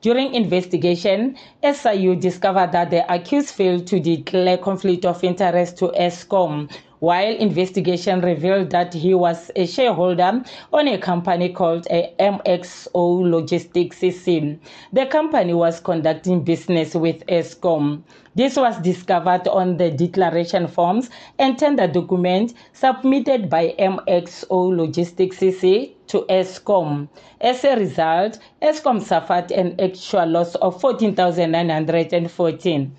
During investigation, SIU discovered that the accused failed to declare conflict of interest to Eskom, while investigation revealed that he was a shareholder on a company called uh, a MXO Logistics CC. The company was conducting business with Eskom. This was discovered on the declaration forms and tender document submitted by MXO Logistics CC to Eskom. As a result, Eskom suffered an actual loss of 14,914.